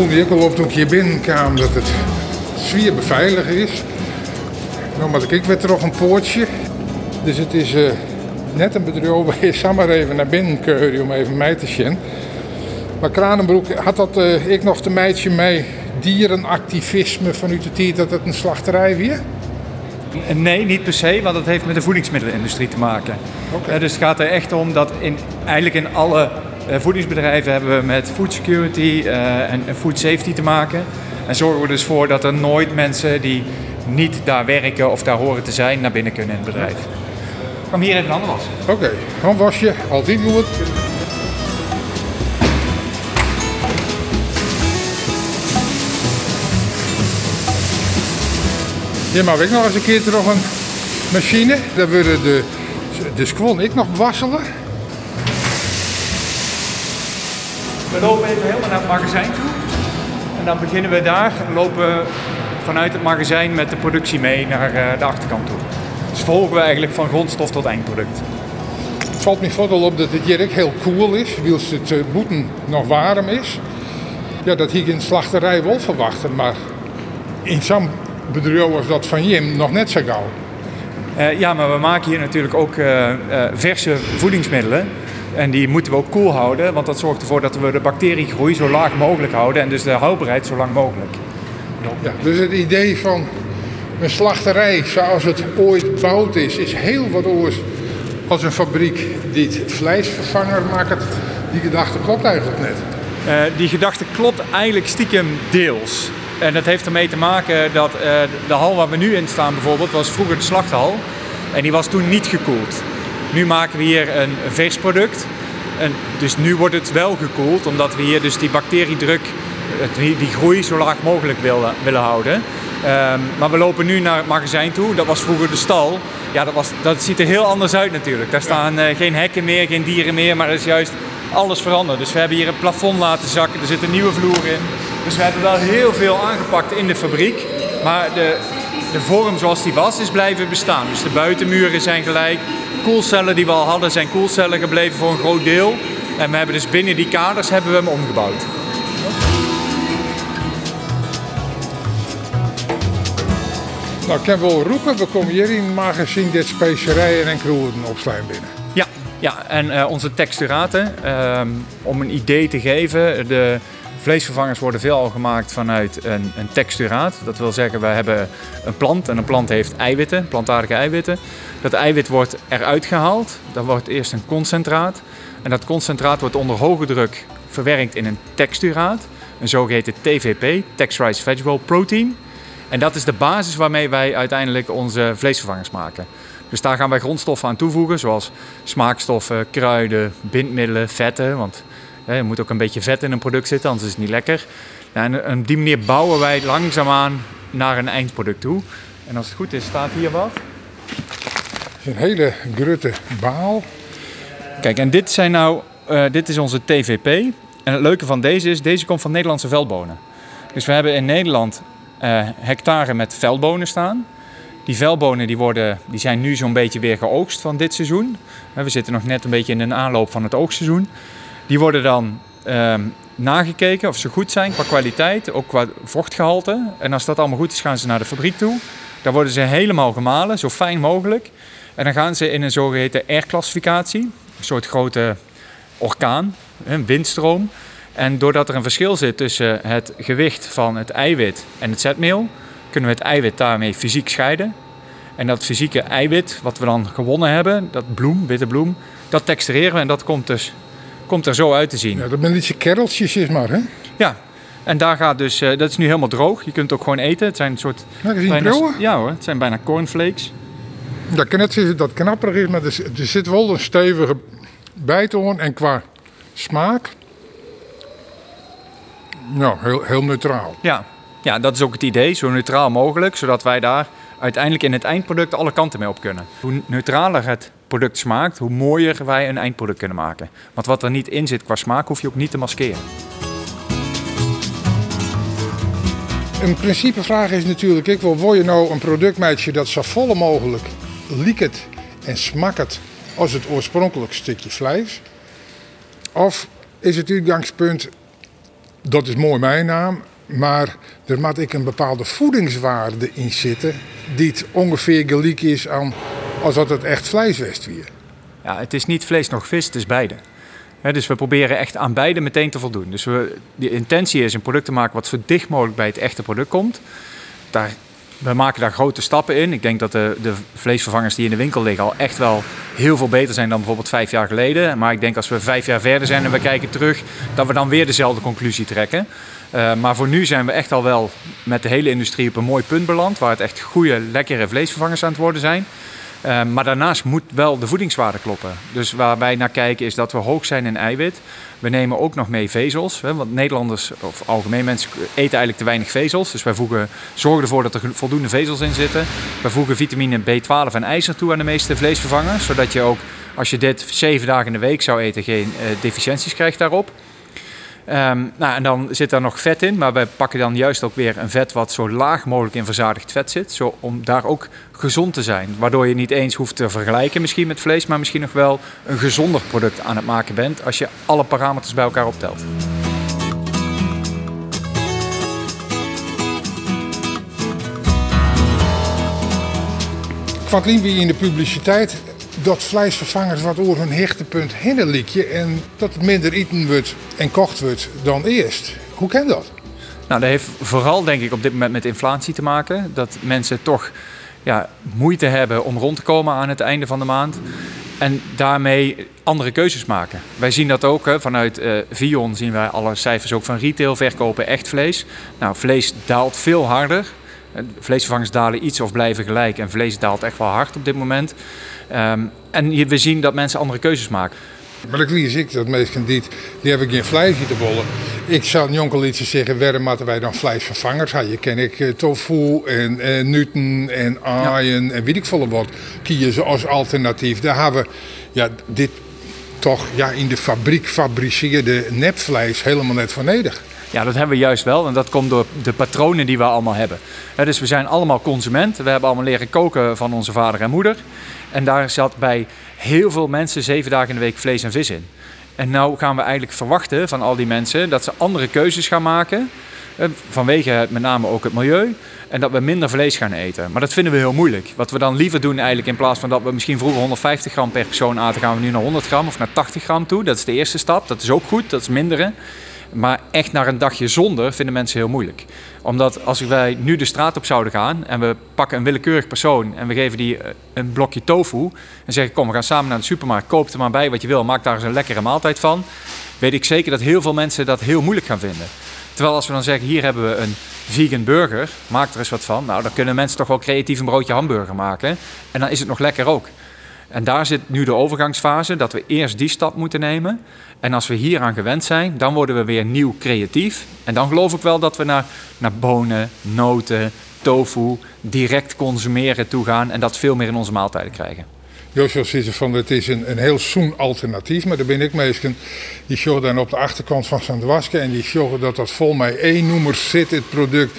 voelde ik al op toen ik hier binnenkwam dat het sfeer beveiligd is. Nou, maar ik werd er nog een poortje. Dus het is uh, net een bedrijf waar je samen even naar binnen kun om even mij te zien. Maar Kranenbroek had dat uh, ik nog de meidje mee dierenactivisme vanuit de tijd dat het een slachterij weer? Nee, niet per se, want dat heeft met de voedingsmiddelenindustrie te maken. Okay. dus het gaat er echt om dat in, eigenlijk in alle voedingsbedrijven hebben met food security en food safety te maken. En zorgen we dus voor dat er nooit mensen die niet daar werken of daar horen te zijn naar binnen kunnen in het bedrijf. Kwam hier even handen wassen. Oké, okay. handwasje, altijd goed. Ja, maar ik nog eens een keer terug een machine. Daar worden de, de squon ik nog wasselen. We lopen even helemaal naar het magazijn toe. En dan beginnen we daar en lopen vanuit het magazijn met de productie mee naar eh, de achterkant toe. Dus volgen we eigenlijk van grondstof tot eindproduct. Het valt me vooral op dat het ook heel cool is, wils het uh, boeten nog warm is. Ja, dat hier in slachterij wel verwachten, maar in zo'n bedrijf als dat van Jim nog net zo gauw. Uh, ja, maar we maken hier natuurlijk ook verse voedingsmiddelen. En die moeten we ook koel houden, want dat zorgt ervoor dat we de bacteriegroei zo laag mogelijk houden en dus de houdbaarheid zo lang mogelijk. Ja, dus het idee van een slachterij zoals het ooit gebouwd is, is heel wat oors als een fabriek die het vleesvervanger maakt. Die gedachte klopt eigenlijk net. Uh, die gedachte klopt eigenlijk stiekem deels. En dat heeft ermee te maken dat uh, de hal waar we nu in staan bijvoorbeeld was vroeger de slachthal. En die was toen niet gekoeld. Nu maken we hier een vers product. En dus nu wordt het wel gekoeld, omdat we hier dus die bacteriedruk, die, groei zo laag mogelijk willen, willen houden. Um, maar we lopen nu naar het magazijn toe. Dat was vroeger de stal. Ja, dat, was, dat ziet er heel anders uit natuurlijk. Daar staan uh, geen hekken meer, geen dieren meer, maar er is juist alles veranderd. Dus we hebben hier een plafond laten zakken, er zit een nieuwe vloer in. Dus we hebben wel heel veel aangepakt in de fabriek. Maar de, de vorm zoals die was, is blijven bestaan. Dus de buitenmuren zijn gelijk. Koelcellen die we al hadden, zijn koelcellen gebleven voor een groot deel. En we hebben dus binnen die kaders hebben we hem omgebouwd. Nou, ik kan wel roepen, we komen hier in het magazine dit specerijen en kroegen opslaan binnen. Ja, ja en uh, onze texturaten, uh, om een idee te geven, de Vleesvervangers worden veelal gemaakt vanuit een, een texturaat. Dat wil zeggen, we hebben een plant en een plant heeft eiwitten, plantaardige eiwitten. Dat eiwit wordt eruit gehaald. Dat wordt eerst een concentraat. En dat concentraat wordt onder hoge druk verwerkt in een texturaat. Een zogeheten TVP, Texturized Vegetable Protein. En dat is de basis waarmee wij uiteindelijk onze vleesvervangers maken. Dus daar gaan wij grondstoffen aan toevoegen, zoals smaakstoffen, kruiden, bindmiddelen, vetten. Want er moet ook een beetje vet in een product zitten, anders is het niet lekker. en op die manier bouwen wij langzaamaan naar een eindproduct toe. En als het goed is, staat hier wat. Een hele grutte baal. Kijk, en dit, zijn nou, uh, dit is onze TVP. En het leuke van deze is, deze komt van Nederlandse veldbonen. Dus we hebben in Nederland uh, hectare met veldbonen staan. Die veldbonen die worden, die zijn nu zo'n beetje weer geoogst van dit seizoen. We zitten nog net een beetje in een aanloop van het oogstseizoen. Die worden dan ehm, nagekeken of ze goed zijn qua kwaliteit, ook qua vochtgehalte. En als dat allemaal goed is, gaan ze naar de fabriek toe. Daar worden ze helemaal gemalen, zo fijn mogelijk. En dan gaan ze in een zogeheten R-classificatie, een soort grote orkaan, een windstroom. En doordat er een verschil zit tussen het gewicht van het eiwit en het zetmeel, kunnen we het eiwit daarmee fysiek scheiden. En dat fysieke eiwit, wat we dan gewonnen hebben, dat bloem, witte bloem, dat textureren we en dat komt dus komt er zo uit te zien. Ja, dat zijn iets kereltjes is maar, hè? Ja, en daar gaat dus, uh, dat is nu helemaal droog. Je kunt het ook gewoon eten. Het zijn een soort... Ja, bijna, ja hoor, het zijn bijna cornflakes. Dat kan net dat knapperig is, maar er, er zit wel een stevige bijtoon. En qua smaak, nou, heel, heel neutraal. Ja. ja, dat is ook het idee. Zo neutraal mogelijk, zodat wij daar uiteindelijk in het eindproduct alle kanten mee op kunnen. Hoe neutraler het product smaakt, hoe mooier wij een eindproduct kunnen maken. Want wat er niet in zit qua smaak, hoef je ook niet te maskeren. Een principevraag is natuurlijk, ik wil, wil je nou een productmeisje dat zo vol mogelijk liekt en smaakt als het oorspronkelijk stukje vlees? Of is het uitgangspunt, Dat is mooi mijn naam, maar er moet ik een bepaalde voedingswaarde in zitten die het ongeveer gelijk is aan als dat het echt vlees was weer. Ja, het is niet vlees nog vis, het is beide. dus we proberen echt aan beide meteen te voldoen. Dus we, de intentie is een product te maken wat zo dicht mogelijk bij het echte product komt. Daar, we maken daar grote stappen in. Ik denk dat de, de vleesvervangers die in de winkel liggen al echt wel heel veel beter zijn dan bijvoorbeeld vijf jaar geleden. Maar ik denk als we vijf jaar verder zijn en we kijken terug, dat we dan weer dezelfde conclusie trekken. Uh, maar voor nu zijn we echt al wel met de hele industrie op een mooi punt beland. Waar het echt goede, lekkere vleesvervangers aan het worden zijn. Uh, maar daarnaast moet wel de voedingswaarde kloppen. Dus waar wij naar kijken is dat we hoog zijn in eiwit. We nemen ook nog mee vezels. Hè, want Nederlanders, of algemeen mensen, eten eigenlijk te weinig vezels. Dus wij voegen, zorgen ervoor dat er voldoende vezels in zitten. We voegen vitamine B12 en ijzer toe aan de meeste vleesvervangers. Zodat je ook, als je dit zeven dagen in de week zou eten, geen uh, deficiënties krijgt daarop. Um, nou, en dan zit daar nog vet in, maar wij pakken dan juist ook weer een vet wat zo laag mogelijk in verzadigd vet zit. Zo, om daar ook gezond te zijn. Waardoor je niet eens hoeft te vergelijken misschien met vlees, maar misschien nog wel een gezonder product aan het maken bent als je alle parameters bij elkaar optelt. Kwart wie in de publiciteit dat vleesvervangers wat over hun hechtepunt heen liekje en dat het minder eten wordt en kocht wordt dan eerst. Hoe kan dat? Nou, dat heeft vooral denk ik op dit moment met inflatie te maken. Dat mensen toch ja, moeite hebben om rond te komen aan het einde van de maand. En daarmee andere keuzes maken. Wij zien dat ook hè, vanuit uh, Vion zien wij alle cijfers ook van retail verkopen echt vlees. Nou, vlees daalt veel harder. Vleesvervangers dalen iets of blijven gelijk en vlees daalt echt wel hard op dit moment. Um, en we zien dat mensen andere keuzes maken. Maar dat lees ik, dat mensen die, die hebben geen vlees te bollen. Ik zou een jonkel zeggen, waarom moeten wij dan vleesvervangers hebben? Je ken ik uh, tofu en uh, nuten en aaien ja. en weet ik veel wat. Kiezen als alternatief. Daar hebben we ja, dit toch ja, in de fabriek fabriceerde nepvlees helemaal net van nodig. Ja, dat hebben we juist wel. En dat komt door de patronen die we allemaal hebben. dus we zijn allemaal consumenten. We hebben allemaal leren koken van onze vader en moeder. En daar zat bij heel veel mensen zeven dagen in de week vlees en vis in. En nu gaan we eigenlijk verwachten van al die mensen dat ze andere keuzes gaan maken. Vanwege met name ook het milieu. En dat we minder vlees gaan eten. Maar dat vinden we heel moeilijk. Wat we dan liever doen eigenlijk in plaats van dat we misschien vroeger 150 gram per persoon aten, gaan we nu naar 100 gram of naar 80 gram toe. Dat is de eerste stap. Dat is ook goed. Dat is minderen. Maar echt naar een dagje zonder vinden mensen heel moeilijk. Omdat als wij nu de straat op zouden gaan en we pakken een willekeurig persoon en we geven die eh, een blokje tofu en zeggen kom we gaan samen naar de supermarkt, koop er maar bij wat je wil, maak daar eens een lekkere maaltijd van. Weet ik zeker dat heel veel mensen dat heel moeilijk gaan vinden. Terwijl als we dan zeggen hier hebben we een vegan burger, maak er eens wat van. Nou dan kunnen mensen toch wel creatief een broodje hamburger maken en dan is het nog lekker ook. En daar zit nu de overgangsfase, dat we eerst die stap moeten nemen. En als we hier aan gewend zijn, dan worden we weer nieuw creatief. En dan geloof ik wel dat we naar, naar bonen, noten, tofu, direct consumeren toe gaan en dat veel meer in onze maaltijden krijgen. Joshua zegt van het is een, een heel zoen alternatief, maar daar ben ik meestal. Die zorgen dan op de achterkant van zijn wasken en die zorgen dat dat vol met één nummer zit, het product.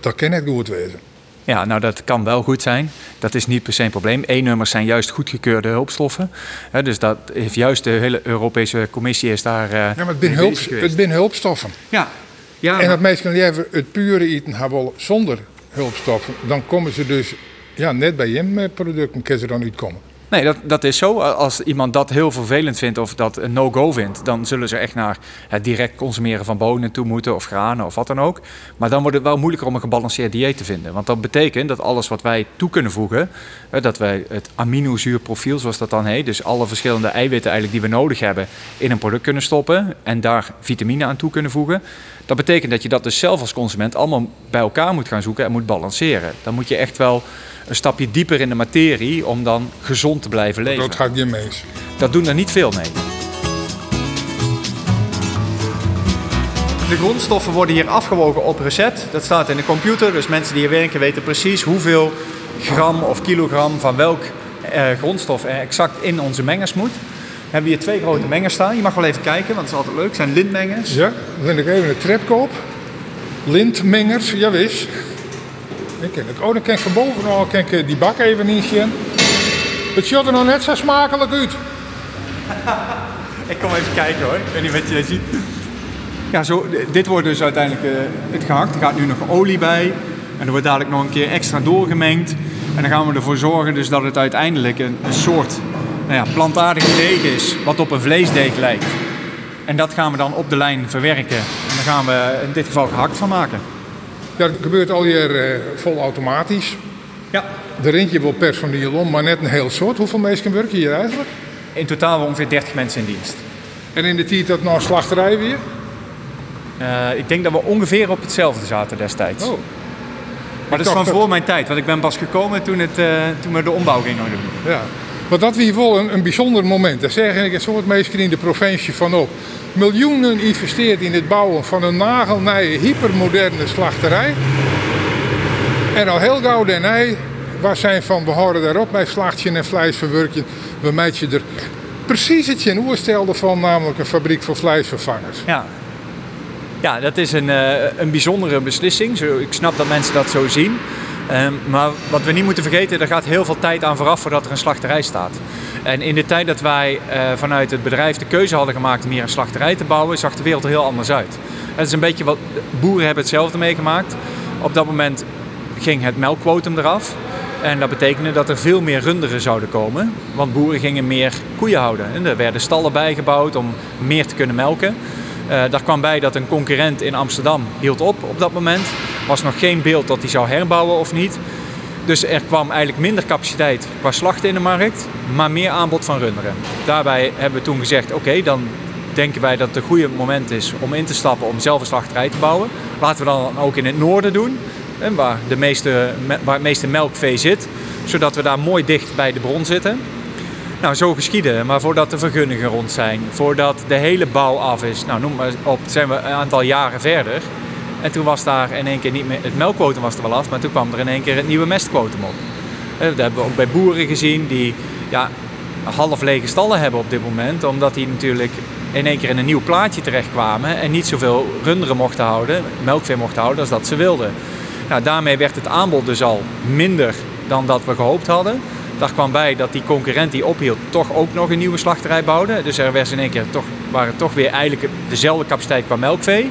Dat kan net goed wezen. Ja, nou dat kan wel goed zijn. Dat is niet per se een probleem. E-nummers zijn juist goedgekeurde hulpstoffen. dus dat heeft juist de hele Europese Commissie is daar. Uh, ja, maar het zijn hulp, hulpstoffen. Ja. ja en dat mensen liever het pure eten hebben zonder hulpstoffen, dan komen ze dus ja, net bij je producten, kunnen ze dan niet komen. Nee, dat, dat is zo. Als iemand dat heel vervelend vindt of dat een no-go vindt, dan zullen ze echt naar het direct consumeren van bonen toe moeten of granen of wat dan ook. Maar dan wordt het wel moeilijker om een gebalanceerd dieet te vinden. Want dat betekent dat alles wat wij toe kunnen voegen, dat wij het aminozuurprofiel, zoals dat dan heet, dus alle verschillende eiwitten eigenlijk die we nodig hebben, in een product kunnen stoppen en daar vitamine aan toe kunnen voegen. Dat betekent dat je dat dus zelf als consument allemaal bij elkaar moet gaan zoeken en moet balanceren. Dan moet je echt wel een stapje dieper in de materie om dan gezond te blijven leven. Dat gaat je mee. Dat doen er niet veel mee. De grondstoffen worden hier afgewogen op recept. Dat staat in de computer, dus mensen die hier werken weten precies hoeveel gram of kilogram van welk eh, grondstof er exact in onze mengers moet. We hebben hier twee grote mengers staan. Je mag wel even kijken, want het is altijd leuk. Het zijn lintmengers. Ja, dan vind ik even een trapkoop. Lintmengers, ja wist. Ken het. Oh, dan van boven nog kan ik die bak even niet zien. Het ziet er nog net zo smakelijk uit. ik kom even kijken hoor. Ik weet niet wat je ziet. Ja, zo, dit wordt dus uiteindelijk uh, het gehakt. Er gaat nu nog olie bij. En er wordt dadelijk nog een keer extra doorgemengd. En dan gaan we ervoor zorgen dus dat het uiteindelijk een, een soort nou ja, plantaardige deeg is, wat op een vleesdeeg lijkt. En dat gaan we dan op de lijn verwerken. En daar gaan we in dit geval gehakt van maken. Ja, dat gebeurt al hier uh, vol automatisch. Ja. De rintje wil personeel om, maar net een heel soort. Hoeveel mensen werken hier eigenlijk? In totaal ongeveer 30 mensen in dienst. En in de tijd dat nog slachterij weer? Uh, ik denk dat we ongeveer op hetzelfde zaten destijds. Oh. Maar dat is van voor mijn tijd, want ik ben pas gekomen toen, het, uh, toen we de ombouw gingen doen. Ja. Maar dat was wel een, een bijzonder moment. Daar zeggen ik een soort mensen in de provincie van op. Miljoenen investeerd in het bouwen van een nagelnije, hypermoderne slachterij. En al heel gauw daarna was zijn van we houden daarop bij slachtje en vleesverwerking. We meidje er precies het je oerstelde van, namelijk een fabriek voor vleesvervangers. Ja, ja, dat is een, uh, een bijzondere beslissing. Ik snap dat mensen dat zo zien. Um, maar wat we niet moeten vergeten, er gaat heel veel tijd aan vooraf voordat er een slachterij staat. En in de tijd dat wij uh, vanuit het bedrijf de keuze hadden gemaakt om hier een slachterij te bouwen, zag de wereld er heel anders uit. Het is een beetje wat boeren hebben hetzelfde meegemaakt. Op dat moment ging het melkquotum eraf. En dat betekende dat er veel meer runderen zouden komen. Want boeren gingen meer koeien houden. En er werden stallen bijgebouwd om meer te kunnen melken. Uh, daar kwam bij dat een concurrent in Amsterdam hield op op dat moment. Was nog geen beeld dat hij zou herbouwen of niet. Dus er kwam eigenlijk minder capaciteit qua slachten in de markt, maar meer aanbod van runderen. Daarbij hebben we toen gezegd, oké, dan denken wij dat het een goede moment is om in te stappen om zelf een slachterij te bouwen. Laten we dan ook in het noorden doen, waar, de meeste, waar het meeste melkvee zit, zodat we daar mooi dicht bij de bron zitten. Nou, zo geschieden. Maar voordat de vergunningen rond zijn, voordat de hele bouw af is, nou noem maar op, zijn we een aantal jaren verder. En toen was daar in één keer niet meer, het melkquotum was er wel af, maar toen kwam er in één keer het nieuwe mestquotum op. Dat hebben we ook bij boeren gezien die ja, half lege stallen hebben op dit moment, omdat die natuurlijk in één keer in een nieuw plaatje terechtkwamen en niet zoveel runderen mochten houden, melkvee mochten houden als dat ze wilden. Nou, daarmee werd het aanbod dus al minder dan dat we gehoopt hadden. Daar kwam bij dat die concurrent die ophield toch ook nog een nieuwe slachterij bouwde. Dus er was in één keer toch, waren toch weer eigenlijk dezelfde capaciteit qua melkvee,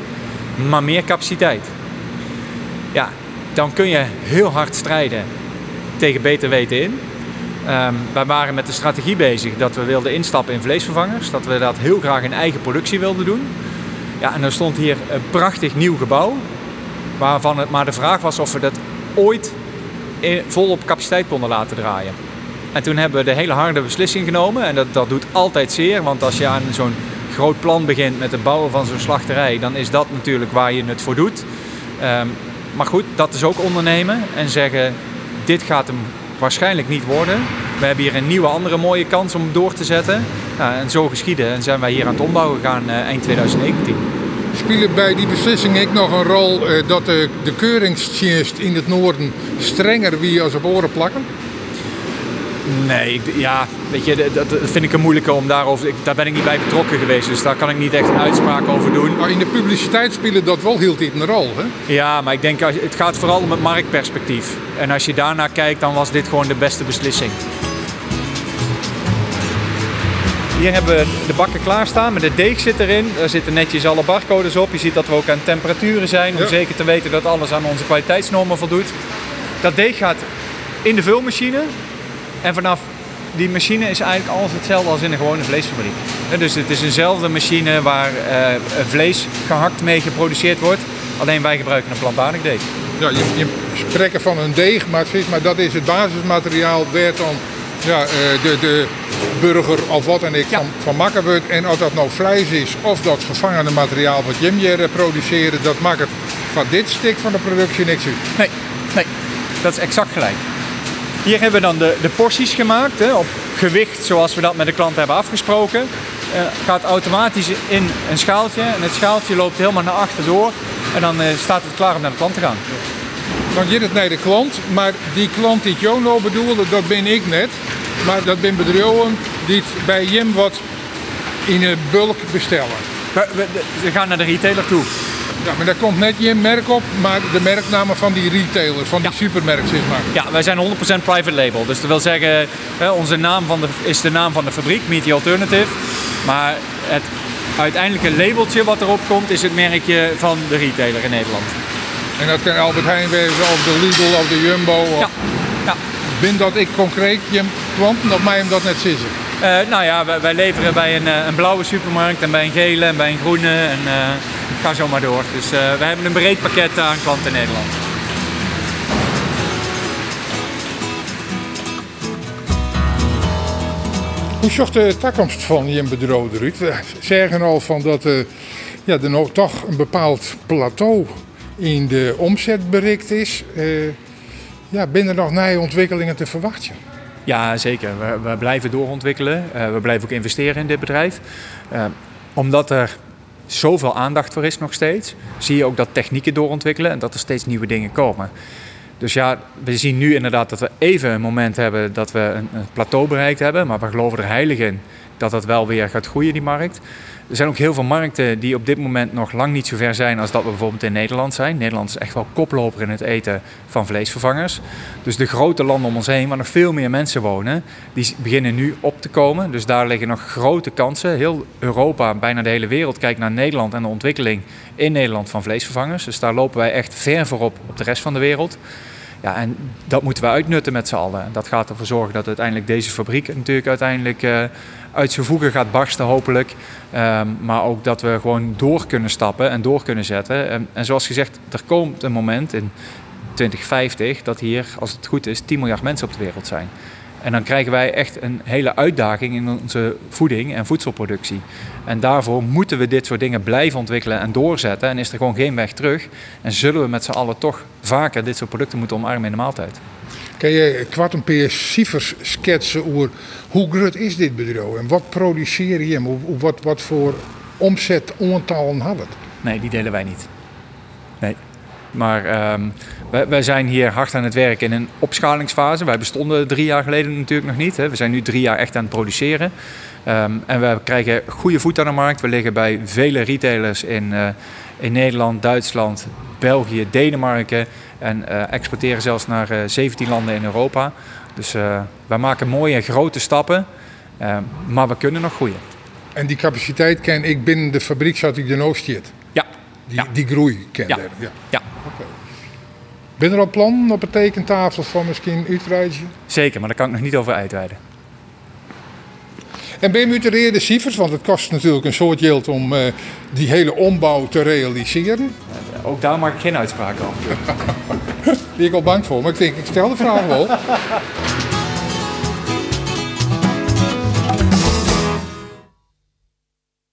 maar meer capaciteit. Ja, dan kun je heel hard strijden tegen beter weten in. Um, wij waren met de strategie bezig dat we wilden instappen in vleesvervangers. Dat we dat heel graag in eigen productie wilden doen. Ja, en er stond hier een prachtig nieuw gebouw. Waarvan het maar de vraag was of we dat ooit vol op capaciteit konden laten draaien. En toen hebben we de hele harde beslissing genomen. En dat, dat doet altijd zeer. Want als je aan zo'n groot plan begint met het bouwen van zo'n slachterij, dan is dat natuurlijk waar je het voor doet. Um, maar goed, dat is ook ondernemen en zeggen: dit gaat hem waarschijnlijk niet worden. We hebben hier een nieuwe, andere mooie kans om door te zetten. Nou, en zo geschieden en zijn wij hier aan het ombouwen gegaan uh, eind 2019. Spelen bij die beslissing ook nog een rol uh, dat de, de keuringsdienst in het noorden strenger wie als op oren plakken? Nee, ja, weet je, dat, dat vind ik een moeilijke om daarover. Ik, daar ben ik niet bij betrokken geweest, dus daar kan ik niet echt een uitspraak over doen. Maar in de publiciteit spelen dat wel heel dit een rol, hè? Ja, maar ik denk het gaat vooral om het marktperspectief. En als je daarnaar kijkt, dan was dit gewoon de beste beslissing. Hier hebben we de bakken klaarstaan, met de deeg zit erin. Daar zitten netjes alle barcodes op. Je ziet dat we ook aan temperaturen zijn, om ja. zeker te weten dat alles aan onze kwaliteitsnormen voldoet. Dat deeg gaat in de vulmachine. En vanaf die machine is eigenlijk alles hetzelfde als in een gewone vleesfabriek. Dus het is eenzelfde machine waar uh, vlees gehakt mee geproduceerd wordt. Alleen wij gebruiken een plantaardig deeg. Ja, je, je spreekt van een deeg, maar, maar dat is het basismateriaal waar dan ja, de, de burger of wat en ik ja. van, van makken wordt. En of dat nou vlees is of dat vervangende materiaal wat Jim hier produceren, dat maakt het van dit stuk van de productie niks uit. Nee, nee, dat is exact gelijk. Hier hebben we dan de, de porties gemaakt hè, op gewicht zoals we dat met de klant hebben afgesproken. Uh, gaat automatisch in een schaaltje en het schaaltje loopt helemaal naar achter door en dan uh, staat het klaar om naar de klant te gaan. Dan gaat het naar de klant, maar die klant die jou nou bedoelde, dat ben ik net. Maar dat ben bedrijven die het bij Jim wat in een bulk bestellen. We, we, we gaan naar de retailer toe. Ja, maar daar komt net je merk op, maar de merknamen van die retailers, van die supermerk zeg maar. Ja, wij zijn 100% private label. Dus dat wil zeggen, onze naam van de, is de naam van de fabriek, Meet the Alternative. Maar het uiteindelijke labeltje wat erop komt, is het merkje van de retailer in Nederland. En dat kan Albert Heijn wezen, of de Lidl, of de Jumbo. Of... Ja. ja. Ben dat ik concreet je klanten, of mij hem dat net zitten? Uh, nou ja, wij, wij, leveren bij een, een, blauwe supermarkt en bij een gele en bij een groene. En uh, ga zo maar door. Dus uh, wij hebben een breed pakket aan klanten in Nederland. Hoe zag de toekomst van je bedrijf eruit? We zeggen al van dat uh, ja, er nog toch een bepaald plateau in de omzet bereikt is. Uh, ja, binnen nog nieuwe ontwikkelingen te verwachten? Ja, zeker. We, we blijven doorontwikkelen. Uh, we blijven ook investeren in dit bedrijf. omdat er zoveel aandacht voor is nog steeds, zie je ook dat technieken doorontwikkelen en dat er steeds nieuwe dingen komen. Dus ja, we zien nu inderdaad dat we even een moment hebben dat we een, plateau bereikt hebben. Maar we geloven er heilig in dat dat wel weer gaat groeien, die markt. Er zijn ook heel veel markten die op dit moment nog lang niet zo ver zijn als dat we bijvoorbeeld in Nederland zijn. Nederland is echt wel koploper in het eten van vleesvervangers. Dus de grote landen om ons heen, waar nog veel meer mensen wonen, die beginnen nu op te komen. Dus daar liggen nog grote kansen. Heel Europa, bijna de hele wereld, kijkt naar Nederland en de ontwikkeling in Nederland van vleesvervangers. Dus daar lopen wij echt ver voorop op de rest van de wereld. Ja, en dat moeten we uitnutten met z'n allen. Dat gaat ervoor zorgen dat uiteindelijk deze fabriek natuurlijk uiteindelijk uh, uit zijn voegen gaat barsten, hopelijk. Um, maar ook dat we gewoon door kunnen stappen en door kunnen zetten. En, en, zoals gezegd, er komt een moment in 2050 dat hier, als het goed is, 10 miljard mensen op de wereld zijn. En dan krijgen wij echt een hele uitdaging in onze voeding en voedselproductie. En daarvoor moeten we dit soort dingen blijven ontwikkelen en doorzetten. En is er gewoon geen weg terug. En zullen we met z'n allen toch vaker dit soort producten moeten omarmen in de maaltijd. Kan je kwart een paar cijfers schetsen over hoe groot is dit bedrijf en wat produceer je? Wat, wat voor omzet aantallen had het? Nee, die delen wij niet. Nee. Maar um, wij, wij, zijn hier hard aan het werken in een opschalingsfase. Wij bestonden drie jaar geleden natuurlijk nog niet. Hè. We zijn nu drie jaar echt aan het produceren. Um, en we krijgen goede voet aan de markt. We liggen bij vele retailers in, uh, in Nederland, Duitsland, België, Denemarken. En uh, exporteren zelfs naar uh, 17 landen in Europa. Dus wij maken mooie grote stappen. maar we kunnen nog groeien. En die capaciteit ken ik binnen de fabriek zat ik de Oostjet? Ja. Die, ja. die groei ken ja. ja. ja. Ben er al plannen op de tekentafel van misschien uitreizen? Zeker, maar daar kan ik nog niet over uitweiden. En ben je mutereerde cijfers? Want het kost natuurlijk een soort geld om uh, die hele ombouw te realiseren. Ook daar maak ik geen uitspraak over. Ben ik al bang voor, maar ik denk, ik stel de vraag wel.